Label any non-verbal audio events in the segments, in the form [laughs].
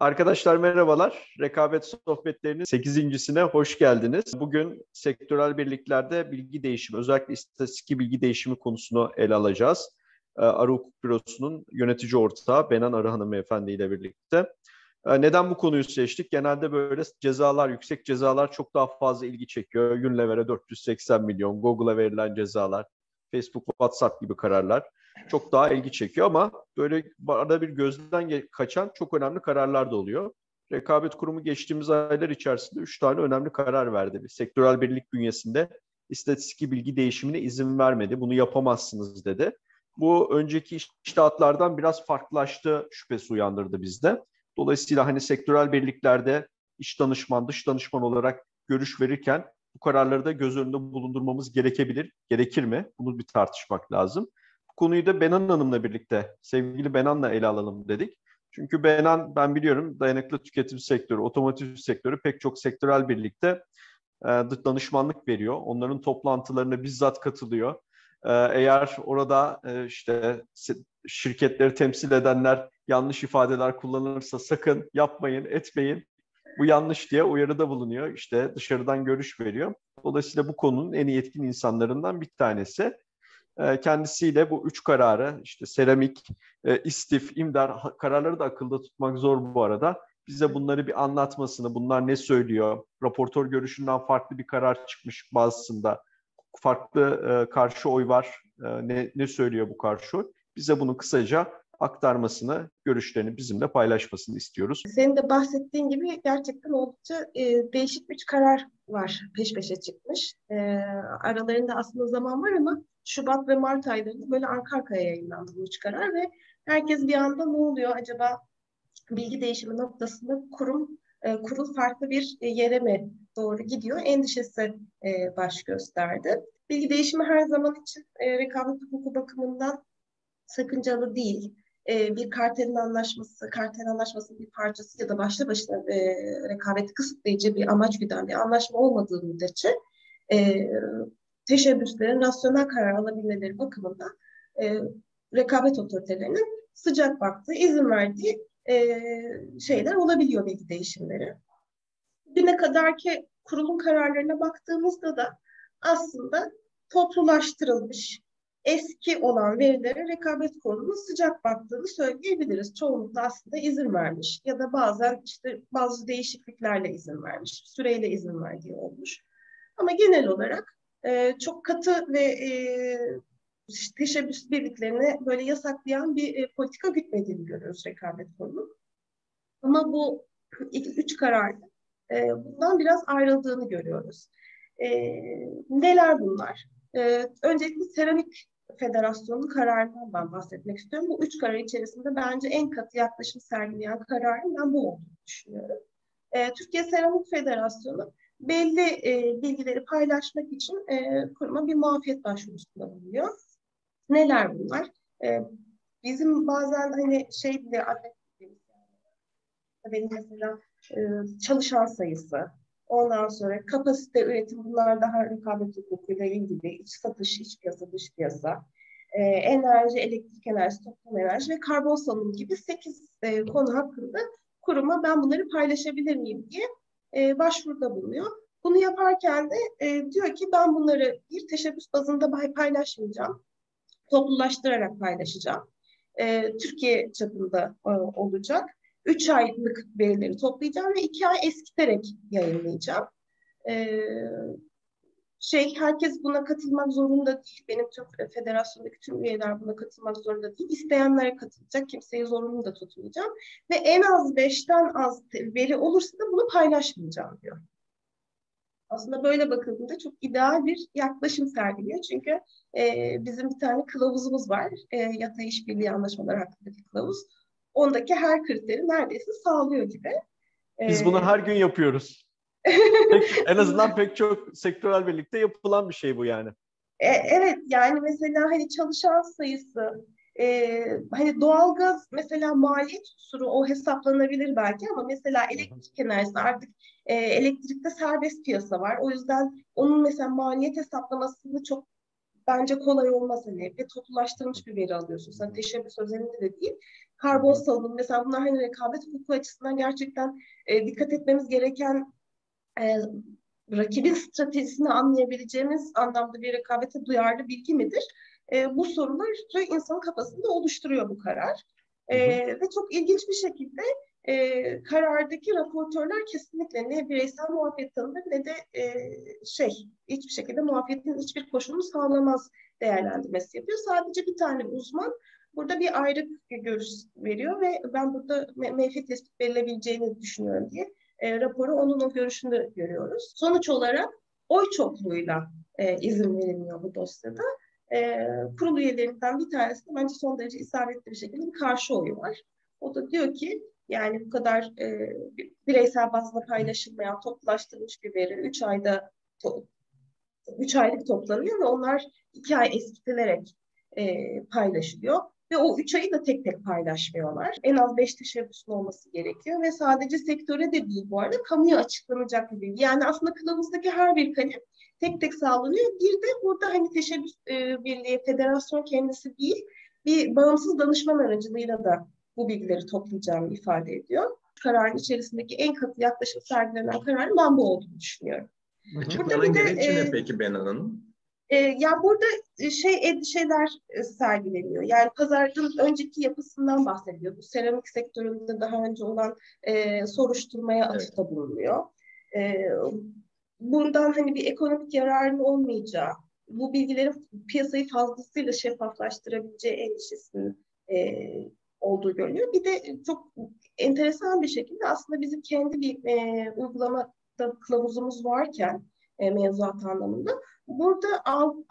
Arkadaşlar merhabalar. Rekabet sohbetlerinin 8.sine hoş geldiniz. Bugün sektörel birliklerde bilgi değişimi, özellikle istatistik bilgi değişimi konusunu ele alacağız. Ee, Arı Hukuk Bürosu'nun yönetici ortağı Benan Arı Hanımefendi ile birlikte. Ee, neden bu konuyu seçtik? Genelde böyle cezalar, yüksek cezalar çok daha fazla ilgi çekiyor. Unilever'e 480 milyon, Google'a verilen cezalar, Facebook, WhatsApp gibi kararlar çok daha ilgi çekiyor ama böyle arada bir gözden kaçan çok önemli kararlar da oluyor. Rekabet Kurumu geçtiğimiz aylar içerisinde üç tane önemli karar verdi. Bir sektörel birlik bünyesinde istatistik bilgi değişimine izin vermedi. Bunu yapamazsınız dedi. Bu önceki iştahatlardan biraz farklılaştı şüphesi uyandırdı bizde. Dolayısıyla hani sektörel birliklerde iç danışman, dış danışman olarak görüş verirken bu kararları da göz önünde bulundurmamız gerekebilir, gerekir mi? Bunu bir tartışmak lazım konuyu da Benan Hanım'la birlikte, sevgili Benan'la ele alalım dedik. Çünkü Benan, ben biliyorum dayanıklı tüketim sektörü, otomotiv sektörü pek çok sektörel birlikte e, danışmanlık veriyor. Onların toplantılarına bizzat katılıyor. E, eğer orada e, işte şirketleri temsil edenler yanlış ifadeler kullanırsa sakın yapmayın, etmeyin. Bu yanlış diye uyarıda bulunuyor. İşte dışarıdan görüş veriyor. Dolayısıyla bu konunun en iyi etkin insanlarından bir tanesi. Ee, kendisiyle bu üç kararı işte seramik, e, istif, imdar kararları da akılda tutmak zor bu arada. Bize bunları bir anlatmasını, bunlar ne söylüyor, raportör görüşünden farklı bir karar çıkmış bazısında, farklı e, karşı oy var, e, ne, ne söylüyor bu karşı oy? Bize bunu kısaca aktarmasını, görüşlerini bizimle paylaşmasını istiyoruz. Senin de bahsettiğin gibi gerçekten oldukça e, değişik üç karar var peş peşe çıkmış. E, aralarında aslında zaman var ama Şubat ve Mart aylarında böyle arka arkaya yayınlandı bu üç karar ve herkes bir anda ne oluyor acaba bilgi değişimi noktasında kurum e, kurul farklı bir e, yere mi doğru gidiyor endişesi e, baş gösterdi. Bilgi değişimi her zaman için e, rekabet hukuku bakımından sakıncalı değil. E, bir kartelin anlaşması, kartel anlaşmasının bir parçası ya da başlı başına e, rekabeti kısıtlayıcı bir amaç güden bir anlaşma olmadığı müddetçe e, teşebbüslerin rasyonel karar alabilmeleri bakımından e, rekabet otoritelerinin sıcak baktığı, izin verdiği e, şeyler olabiliyor bilgi değişimleri. Güne kadar ki kurulun kararlarına baktığımızda da aslında toplulaştırılmış, eski olan verilere rekabet kurulunun sıcak baktığını söyleyebiliriz. Çoğunlukla aslında izin vermiş ya da bazen işte bazı değişikliklerle izin vermiş, süreyle izin verdiği olmuş. Ama genel olarak e, çok katı ve e, teşebbüs birliklerini böyle yasaklayan bir e, politika gütmediğini görüyoruz rekabet kurulu. Ama bu ilk üç kararda e, bundan biraz ayrıldığını görüyoruz. E, neler bunlar? E, öncelikle Seramik Federasyonu'nun kararından bahsetmek istiyorum. Bu üç karar içerisinde bence en katı yaklaşım sergileyen kararın ben bu olduğunu düşünüyorum. E, Türkiye Seramik Federasyonu belli e, bilgileri paylaşmak için e, kuruma bir muafiyet başvurusunda bulunuyor. Neler bunlar? E, bizim bazen hani şey bile benim mesela e, çalışan sayısı, ondan sonra kapasite üretim bunlar daha rekabet hukukuyla ilgili iç satış, iç piyasa, dış piyasa, e, enerji, elektrik enerjisi, toplum enerji ve karbon salınımı gibi 8 e, konu hakkında kuruma ben bunları paylaşabilir miyim diye e, başvuruda bulunuyor. Bunu yaparken de e, diyor ki ben bunları bir teşebbüs bazında paylaşmayacağım. Toplulaştırarak paylaşacağım. E, Türkiye çapında e, olacak. Üç aylık verileri toplayacağım ve iki ay eskiterek yayınlayacağım. E, şey herkes buna katılmak zorunda değil. Benim tüm federasyondaki tüm üyeler buna katılmak zorunda değil. İsteyenler katılacak. Kimseyi zorunlu da tutmayacağım. Ve en az beşten az veri olursa da bunu paylaşmayacağım diyor. Aslında böyle bakıldığında çok ideal bir yaklaşım sergiliyor. Çünkü e, bizim bir tane kılavuzumuz var. E, yatay işbirliği anlaşmaları hakkındaki kılavuz. Ondaki her kriteri neredeyse sağlıyor gibi. Biz bunu her gün yapıyoruz. Pek, [laughs] en azından pek çok sektörel birlikte yapılan bir şey bu yani. E, evet yani mesela hani çalışan sayısı, e, hani doğalgaz mesela maliyet unsuru o hesaplanabilir belki ama mesela elektrik enerjisi artık e, elektrikte serbest piyasa var. O yüzden onun mesela maliyet hesaplamasını çok bence kolay olmaz hani ve toplulaştırılmış bir veri alıyorsun. Sen teşebbüs özelinde de değil. karbon salınımı mesela bunlar hani rekabet hukuku açısından gerçekten e, dikkat etmemiz gereken e, rakibin stratejisini anlayabileceğimiz anlamda bir rekabete duyarlı bilgi midir? E, bu soruları insanın kafasında oluşturuyor bu karar. E, ve çok ilginç bir şekilde e, karardaki raportörler kesinlikle ne bireysel muafiyet tanımır ne de e, şey hiçbir şekilde muafiyetin hiçbir koşulunu sağlamaz değerlendirmesi yapıyor. Sadece bir tane uzman burada bir ayrı görüş veriyor ve ben burada me menfi tespit verilebileceğini düşünüyorum diye e, raporu onun o görüşünde görüyoruz. Sonuç olarak oy çokluğuyla e, izin verilmiyor bu dosyada. E, kurul üyelerinden bir tanesi de bence son derece isabetli bir şekilde karşı oyu var. O da diyor ki yani bu kadar e, bireysel bazda paylaşılmayan toplaştırılmış bir veri 3 ayda 3 aylık toplanıyor ve onlar 2 ay eskitilerek e, paylaşılıyor. Ve o üç ayı da tek tek paylaşmıyorlar. En az beş teşebbüsün olması gerekiyor ve sadece sektöre de değil bu arada kamuya açıklanacak bir bilgi. Yani aslında kılavuzdaki her bir kalem tek tek sağlanıyor. Bir de burada hani teşebbüs e, birliği, federasyon kendisi değil, bir bağımsız danışman aracılığıyla da bu bilgileri toplayacağını ifade ediyor. Kararın içerisindeki en katı yaklaşım sergilenen kararın ben bu olduğunu düşünüyorum. Açıklanan gerekçe ne e, peki Benan Hanım? E, ya burada şey endişeler e, sergileniyor. Yani pazarın önceki yapısından bahsediyor. Bu seramik sektöründe daha önce olan e, soruşturmaya atıfta bulunuyor. E, bundan hani bir ekonomik yararın olmayacağı, bu bilgilerin piyasayı fazlasıyla şeffaflaştırabileceği endişesinin e, olduğu görülüyor. Bir de çok enteresan bir şekilde aslında bizim kendi bir e, uygulamada kılavuzumuz varken e, mevzuat anlamında burada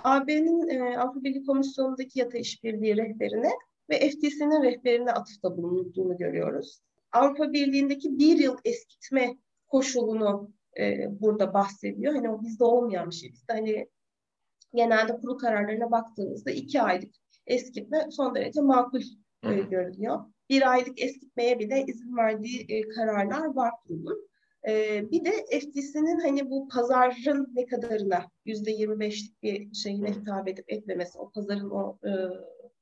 AB'nin e, Avrupa Birliği Komisyonu'ndaki yata işbirliği rehberine ve FTC'nin rehberine atıfta bulunduğunu görüyoruz. Avrupa Birliği'ndeki bir yıl eskitme koşulunu e, burada bahsediyor. Hani o bizde olmayan bir şey. Bizde hani genelde kurul kararlarına baktığımızda iki aylık eskitme son derece makul e, görülüyor. Bir aylık eskitmeye bile izin verdiği e, kararlar var bunun. E, bir de FTC'nin hani bu pazarın ne kadarına yüzde yirmi beşlik bir şeyine hitap edip etmemesi, o pazarın o e,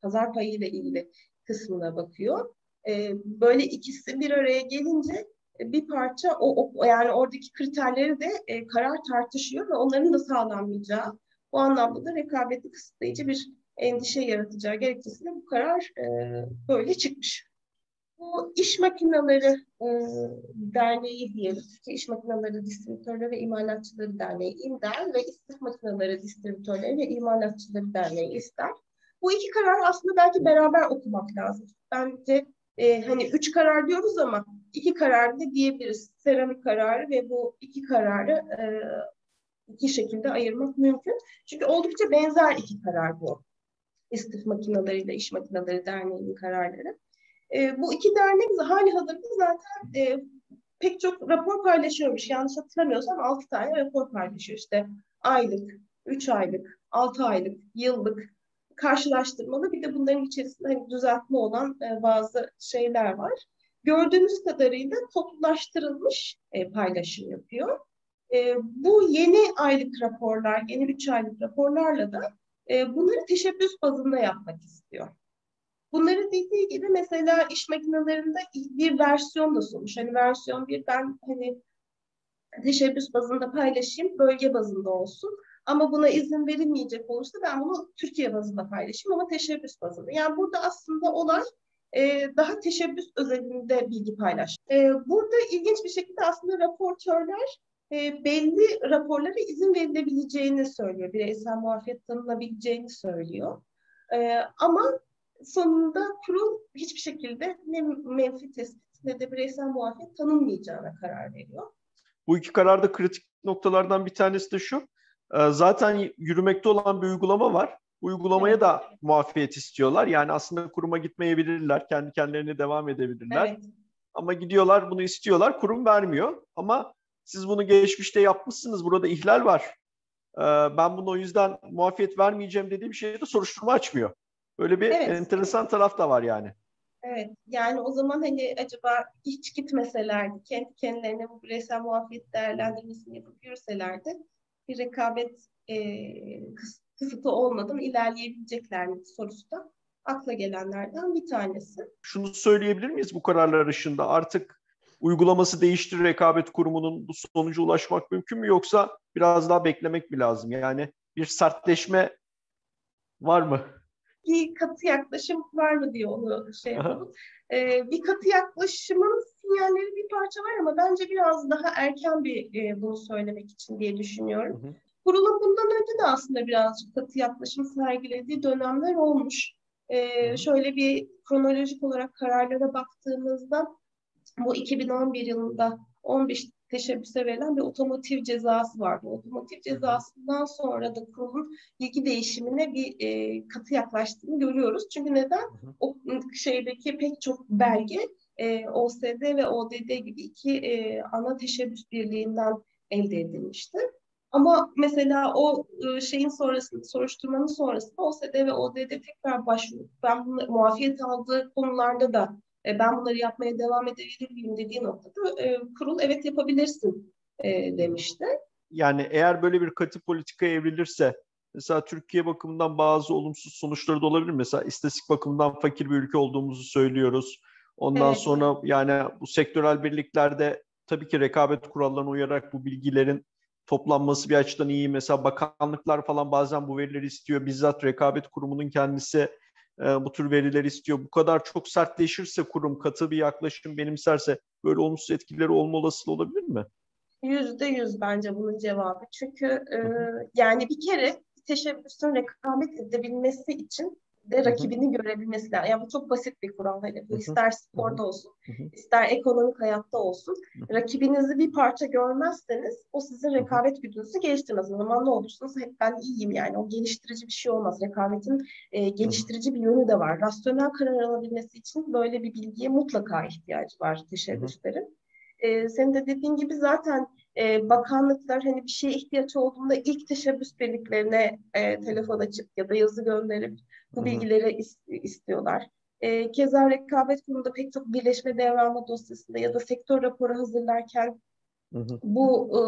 pazar payıyla ilgili kısmına bakıyor. E, böyle ikisi bir araya gelince e, bir parça o, o yani oradaki kriterleri de e, karar tartışıyor ve onların da sağlanmayacağı bu anlamda da rekabeti kısıtlayıcı bir endişe yaratacağı gerekçesiyle bu karar e, böyle çıkmış. Bu iş makineleri e, derneği diyelim. Türkiye İş Makineleri Distribütörleri ve İmalatçıları Derneği İMDER ve İstif Makineleri Distribütörleri ve İmalatçıları Derneği İster. Bu iki karar aslında belki beraber okumak lazım. Bence e, hani üç karar diyoruz ama iki karar da diyebiliriz. Seramik kararı ve bu iki kararı e, iki şekilde ayırmak mümkün. Çünkü oldukça benzer iki karar bu. İstif Makineleri ile İş Makineleri Derneği'nin kararları. E, bu iki dernek hali hazırda zaten e, pek çok rapor paylaşıyormuş. Yanlış hatırlamıyorsam altı tane rapor paylaşıyor. İşte aylık, üç aylık, altı aylık, yıllık karşılaştırmalı. Bir de bunların içerisinde hani düzeltme olan e, bazı şeyler var. Gördüğünüz kadarıyla toplulaştırılmış e, paylaşım yapıyor. E, bu yeni aylık raporlar, yeni üç aylık raporlarla da e, bunları teşebbüs bazında yapmak istiyor. Dediği gibi mesela iş makinelerinde bir versiyon da sunmuş. Hani versiyon bir ben hani teşebbüs bazında paylaşayım, bölge bazında olsun. Ama buna izin verilmeyecek olursa ben bunu Türkiye bazında paylaşayım ama teşebbüs bazında. Yani burada aslında olay e, daha teşebbüs özelinde bilgi paylaş. E, burada ilginç bir şekilde aslında raportörler e, belli raporlara izin verilebileceğini söylüyor. Bireysel muafiyet tanınabileceğini söylüyor. E, ama sonunda kurul hiçbir şekilde ne menfi tespit ne de bireysel muafiyet tanınmayacağına karar veriyor. Bu iki kararda kritik noktalardan bir tanesi de şu. E, zaten yürümekte olan bir uygulama var. Uygulamaya evet. da muafiyet istiyorlar. Yani aslında kuruma gitmeyebilirler. Kendi kendilerine devam edebilirler. Evet. Ama gidiyorlar bunu istiyorlar. Kurum vermiyor. Ama siz bunu geçmişte yapmışsınız. Burada ihlal var. Ee, ben bunu o yüzden muafiyet vermeyeceğim dediği bir şeyde soruşturma açmıyor. Böyle bir evet. enteresan taraf da var yani. Evet. Yani o zaman hani acaba hiç gitmeselerdi, kendi kendilerine bu bireysel muafiyet değerlendirmesini yapıp yürüselerdi bir rekabet e, kısıtı olmadan ilerleyebilecekler mi sorusu da akla gelenlerden bir tanesi. Şunu söyleyebilir miyiz bu kararlar ışığında? Artık uygulaması değiştir rekabet kurumunun bu sonuca ulaşmak mümkün mü yoksa biraz daha beklemek mi lazım? Yani bir sertleşme var mı? Bir katı yaklaşım var mı diye onu şey yapalım. Ee, bir katı yaklaşımın sinyalleri bir parça var ama bence biraz daha erken bir e, bunu söylemek için diye düşünüyorum. Hı hı. Kurulun bundan önce de aslında birazcık katı yaklaşım sergilediği dönemler olmuş. Ee, şöyle bir kronolojik olarak kararlara baktığımızda bu 2011 yılında 15 teşebbüse verilen bir otomotiv cezası vardı. Otomotiv cezasından sonra da kurulun bilgi değişimine bir e, katı yaklaştığını görüyoruz. Çünkü neden? O şeydeki pek çok belge e, OSD ve ODD gibi iki e, ana teşebbüs birliğinden elde edilmişti. Ama mesela o e, şeyin sonrasında, soruşturmanın sonrasında OSD ve ODD tekrar başvurup ben bunu muafiyet aldığı konularda da e, ben bunları yapmaya devam edebilir miyim dediği noktada e, kurul evet yapabilirsin e, demişti. Yani eğer böyle bir katı politika evrilirse mesela Türkiye bakımından bazı olumsuz sonuçları da olabilir. Mesela istatistik bakımından fakir bir ülke olduğumuzu söylüyoruz. Ondan evet. sonra yani bu sektörel birliklerde tabii ki rekabet kurallarına uyarak bu bilgilerin toplanması bir açıdan iyi. Mesela bakanlıklar falan bazen bu verileri istiyor. Bizzat rekabet kurumunun kendisi bu tür veriler istiyor. Bu kadar çok sertleşirse kurum katı bir yaklaşım benimserse böyle olumsuz etkileri olma olasılığı olabilir mi? Yüzde yüz bence bunun cevabı. Çünkü e, yani bir kere teşebbüsün rekabet edebilmesi için de rakibini görebilmesi lazım. Yani bu çok basit bir kural. Hani bu ister sporda olsun, ister ekonomik hayatta olsun. Rakibinizi bir parça görmezseniz o sizin rekabet güdünüzü geliştirmez. O zaman ne olursunuz? Hep ben iyiyim yani. O geliştirici bir şey olmaz. Rekabetin e, geliştirici bir yönü de var. Rasyonel karar alabilmesi için böyle bir bilgiye mutlaka ihtiyacı var teşebbüslerin. E, senin de dediğin gibi zaten e, bakanlıklar hani bir şeye ihtiyaç olduğunda ilk teşebbüs birliklerine e, telefon açıp ya da yazı gönderip bu bilgileri is- istiyorlar. E, keza rekabet kurumunda pek çok birleşme devralma dosyasında ya da sektör raporu hazırlarken hı hı. bu e,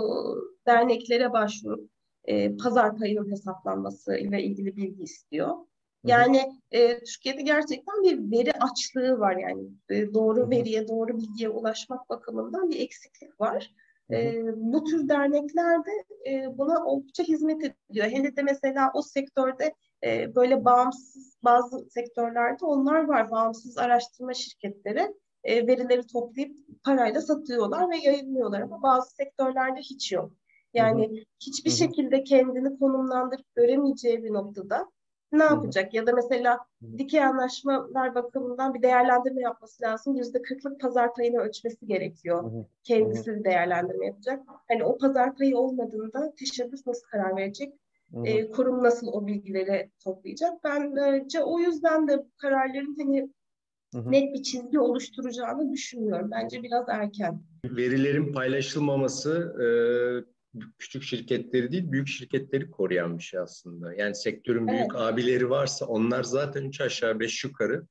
derneklere başvurup e, pazar payının hesaplanması ile ilgili bilgi istiyor. Yani e, Türkiye'de gerçekten bir veri açlığı var yani e, doğru veriye, doğru bilgiye ulaşmak bakımından bir eksiklik var. E, bu tür dernekler de e, buna oldukça hizmet ediyor. Hele de mesela o sektörde e, böyle bağımsız bazı sektörlerde onlar var. Bağımsız araştırma şirketleri e, verileri toplayıp parayla satıyorlar ve yayınlıyorlar ama bazı sektörlerde hiç yok. Yani hı hı. hiçbir hı hı. şekilde kendini konumlandırıp göremeyeceği bir noktada ne yapacak? Ya da mesela dikey anlaşmalar bakımından bir değerlendirme yapması lazım. Yüzde kırklık pazar payını ölçmesi gerekiyor. Kendisi değerlendirme yapacak. Hani o pazar payı olmadığında teşebbüs nasıl karar verecek? E, kurum nasıl o bilgileri toplayacak? Bence o yüzden de kararların hani net bir çizgi oluşturacağını düşünmüyorum. Bence biraz erken. Verilerin paylaşılmaması e, küçük şirketleri değil büyük şirketleri koruyan bir şey aslında. Yani sektörün büyük evet. abileri varsa onlar zaten üç aşağı beş yukarı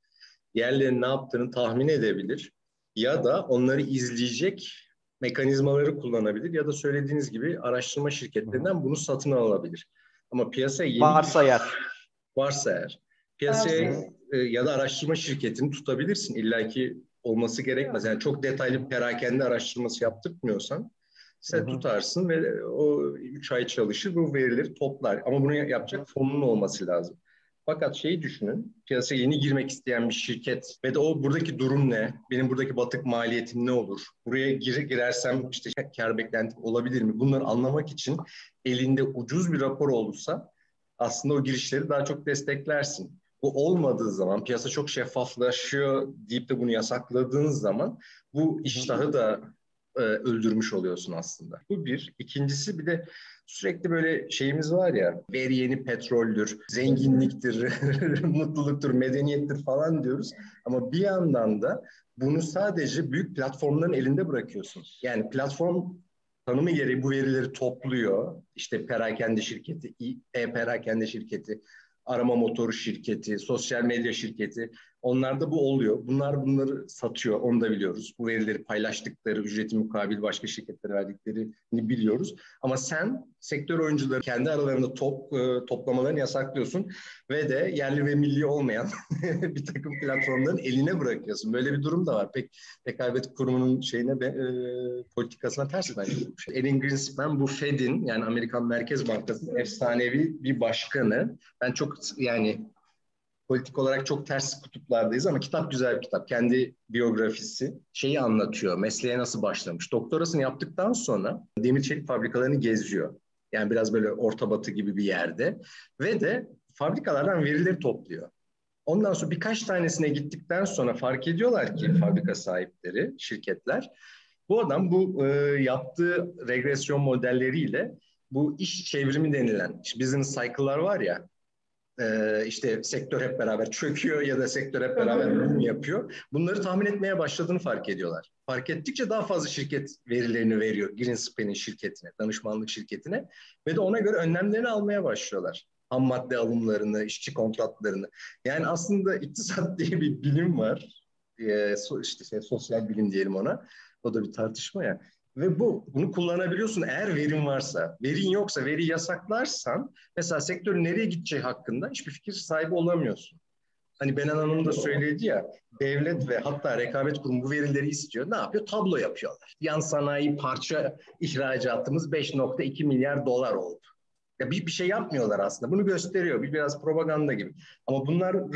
yerlerin ne yaptığını tahmin edebilir. Ya da onları izleyecek mekanizmaları kullanabilir ya da söylediğiniz gibi araştırma şirketlerinden bunu satın alabilir. Ama piyasaya yeni varsa eğer varsa eğer piyasaya e, ya da araştırma şirketini tutabilirsin. İlla ki olması gerekmez. Yani çok detaylı perakende araştırması yaptırmıyorsan sen Hı-hı. tutarsın ve o üç ay çalışır bu verileri toplar. Ama bunu yapacak fonun olması lazım. Fakat şeyi düşünün, piyasaya yeni girmek isteyen bir şirket ve de o buradaki durum ne? Benim buradaki batık maliyetim ne olur? Buraya gir, girersem işte kar beklentim olabilir mi? Bunları anlamak için elinde ucuz bir rapor olursa aslında o girişleri daha çok desteklersin. Bu olmadığı zaman, piyasa çok şeffaflaşıyor deyip de bunu yasakladığınız zaman bu iştahı da e, öldürmüş oluyorsun aslında. Bu bir. İkincisi bir de sürekli böyle şeyimiz var ya veri yeni petroldür, zenginliktir, [laughs] mutluluktur, medeniyettir falan diyoruz. Ama bir yandan da bunu sadece büyük platformların elinde bırakıyorsun. Yani platform tanımı gereği bu verileri topluyor. İşte perakende şirketi, e-perakende şirketi, arama motoru şirketi, sosyal medya şirketi. Onlarda bu oluyor. Bunlar bunları satıyor. Onu da biliyoruz. Bu verileri paylaştıkları, ücreti mukabil başka şirketlere verdiklerini biliyoruz. Ama sen sektör oyuncuları kendi aralarında top e, toplamalarını yasaklıyorsun ve de yerli ve milli olmayan [laughs] bir takım platformların eline bırakıyorsun. Böyle bir durum da var. Pek rekabet kurumunun şeyine e, politikasına ters bence. Elin Greenspan bu Fed'in yani Amerikan Merkez Bankası'nın efsanevi bir başkanı. Ben çok yani politik olarak çok ters kutuplardayız ama kitap güzel bir kitap. Kendi biyografisi şeyi anlatıyor. Mesleğe nasıl başlamış. Doktorasını yaptıktan sonra demir çelik fabrikalarını geziyor. Yani biraz böyle orta batı gibi bir yerde. Ve de fabrikalardan verileri topluyor. Ondan sonra birkaç tanesine gittikten sonra fark ediyorlar ki fabrika sahipleri, şirketler, bu adam bu e, yaptığı regresyon modelleriyle bu iş çevrimi denilen business cycle'lar var ya e, işte sektör hep beraber çöküyor ya da sektör hep beraber boom yapıyor. Bunları tahmin etmeye başladığını fark ediyorlar. Fark ettikçe daha fazla şirket verilerini veriyor Greenspan'in şirketine, danışmanlık şirketine ve de ona göre önlemlerini almaya başlıyorlar. Ham madde alımlarını, işçi kontratlarını. Yani aslında iktisat [laughs] diye bir bilim var. Ee, işte şey, sosyal bilim diyelim ona. O da bir tartışma ya. Ve bu bunu kullanabiliyorsun eğer verin varsa. Verin yoksa, veri yasaklarsan mesela sektörün nereye gideceği hakkında hiçbir fikir sahibi olamıyorsun. Hani Benan Hanım da söyledi ya, devlet ve hatta rekabet kurumu bu verileri istiyor. Ne yapıyor? Tablo yapıyorlar. Yan sanayi parça ihracatımız 5.2 milyar dolar oldu. Ya bir, bir şey yapmıyorlar aslında. Bunu gösteriyor. Bir biraz propaganda gibi. Ama bunların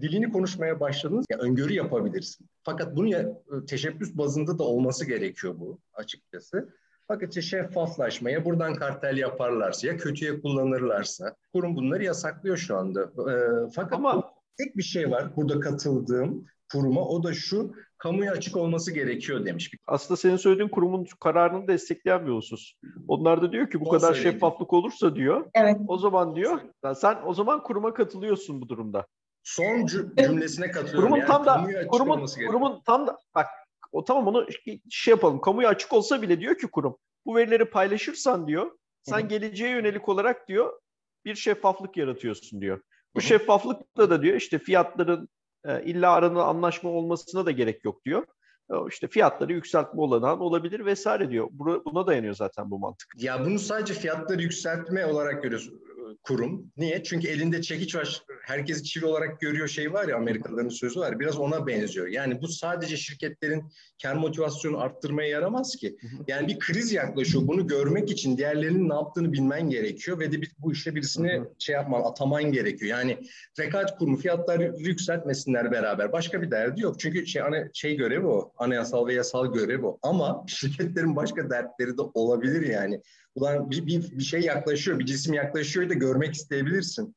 dilini konuşmaya başladınız ya öngörü yapabilirsin. Fakat bunu ya, teşebbüs bazında da olması gerekiyor bu açıkçası. Fakat işte şeffaflaşmaya buradan kartel yaparlarsa ya kötüye kullanırlarsa kurum bunları yasaklıyor şu anda. E, fakat Ama... tek bir şey var burada katıldığım kuruma o da şu kamuya açık olması gerekiyor demiş. Aslında senin söylediğin kurumun kararını destekleyen bir husus. Onlar da diyor ki bu o kadar söyledi. şeffaflık olursa diyor. Evet. O zaman diyor sen o zaman kuruma katılıyorsun bu durumda son cümlesine katılıyorum. Kurumun yani, tam da kurumun, kurumun tam da bak o tamam onu şey yapalım. Kamuya açık olsa bile diyor ki kurum bu verileri paylaşırsan diyor sen Hı-hı. geleceğe yönelik olarak diyor bir şeffaflık yaratıyorsun diyor. Bu Hı-hı. şeffaflıkla da diyor işte fiyatların e, illa arada anlaşma olmasına da gerek yok diyor. E, işte fiyatları yükseltme olanağı olabilir vesaire diyor. Buna dayanıyor zaten bu mantık. Ya bunu sadece fiyatları yükseltme olarak görüyorsun kurum. Niye? Çünkü elinde çekiç var. Herkesi çivi olarak görüyor şey var ya Amerikalıların sözü var. Biraz ona benziyor. Yani bu sadece şirketlerin kar motivasyonu arttırmaya yaramaz ki. Yani bir kriz yaklaşıyor. Bunu görmek için diğerlerinin ne yaptığını bilmen gerekiyor ve de bir, bu işe birisini şey yapman, ataman gerekiyor. Yani rekabet kurumu fiyatları yükseltmesinler beraber. Başka bir derdi yok. Çünkü şey, ana, şey görevi o. Anayasal ve yasal görevi o. Ama şirketlerin başka dertleri de olabilir yani. Ulan bir, bir, bir şey yaklaşıyor, bir cisim yaklaşıyor da görmek isteyebilirsin.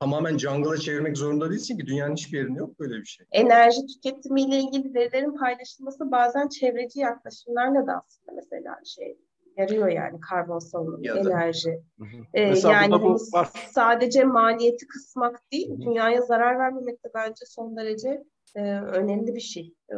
Tamamen jungle'a çevirmek zorunda değilsin ki dünyanın hiçbir yerinde yok böyle bir şey. Enerji tüketimiyle ilgili verilerin paylaşılması bazen çevreci yaklaşımlarla da aslında mesela şey yarıyor yani karbon salınımı, enerji. Ee, yani hani sadece maliyeti kısmak değil, dünyaya zarar vermemek de bence son derece e, önemli bir şey. E,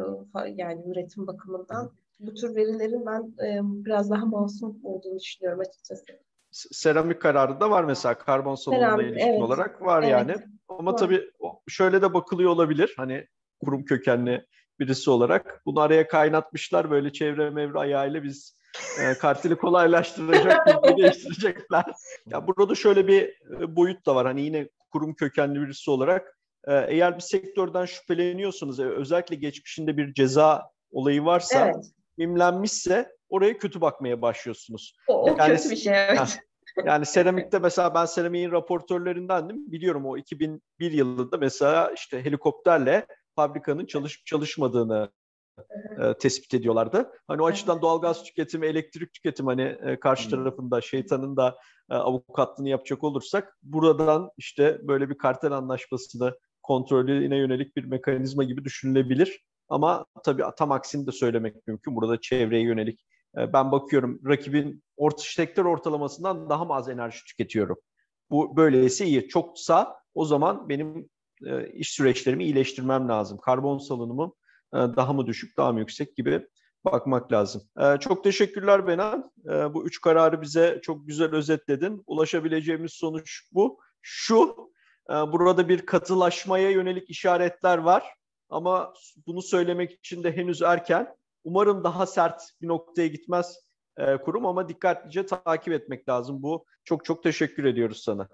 yani üretim bakımından bu tür verilerin ben e, biraz daha masum olduğunu düşünüyorum açıkçası. Seramik kararı da var mesela karbon salınımına ilişkin evet. olarak var evet. yani. Ama var. tabii şöyle de bakılıyor olabilir. Hani kurum kökenli birisi olarak bunu araya kaynatmışlar böyle çevre mevre ayağıyla biz e, kartili kolaylaştıracak, [laughs] değiştirecekler. Ya burada şöyle bir e, boyut da var. Hani yine kurum kökenli birisi olarak e, eğer bir sektörden şüpheleniyorsanız e, özellikle geçmişinde bir ceza olayı varsa evet mimlenmişse oraya kötü bakmaya başlıyorsunuz. O, o yani, kötü bir şey evet. Yani seramikte mesela ben seramiğin raportörlerindendim. Biliyorum o 2001 yılında mesela işte helikopterle fabrikanın çalışıp çalışmadığını e, tespit ediyorlardı. Hani o açıdan doğalgaz tüketimi, elektrik tüketimi hani e, karşı tarafında şeytanın da e, avukatlığını yapacak olursak buradan işte böyle bir kartel anlaşmasını kontrolüne yönelik bir mekanizma gibi düşünülebilir. Ama tabii tam aksini de söylemek mümkün. Burada çevreye yönelik. E, ben bakıyorum rakibin orta sektör ortalamasından daha az enerji tüketiyorum. Bu böyleyse iyi. Çoksa o zaman benim e, iş süreçlerimi iyileştirmem lazım. Karbon salınımım e, daha mı düşük, daha mı yüksek gibi bakmak lazım. Çok teşekkürler Benan. Bu üç kararı bize çok güzel özetledin. Ulaşabileceğimiz sonuç bu. Şu, burada bir katılaşmaya yönelik işaretler var. Ama bunu söylemek için de henüz erken. Umarım daha sert bir noktaya gitmez kurum ama dikkatlice takip etmek lazım. Bu çok çok teşekkür ediyoruz sana.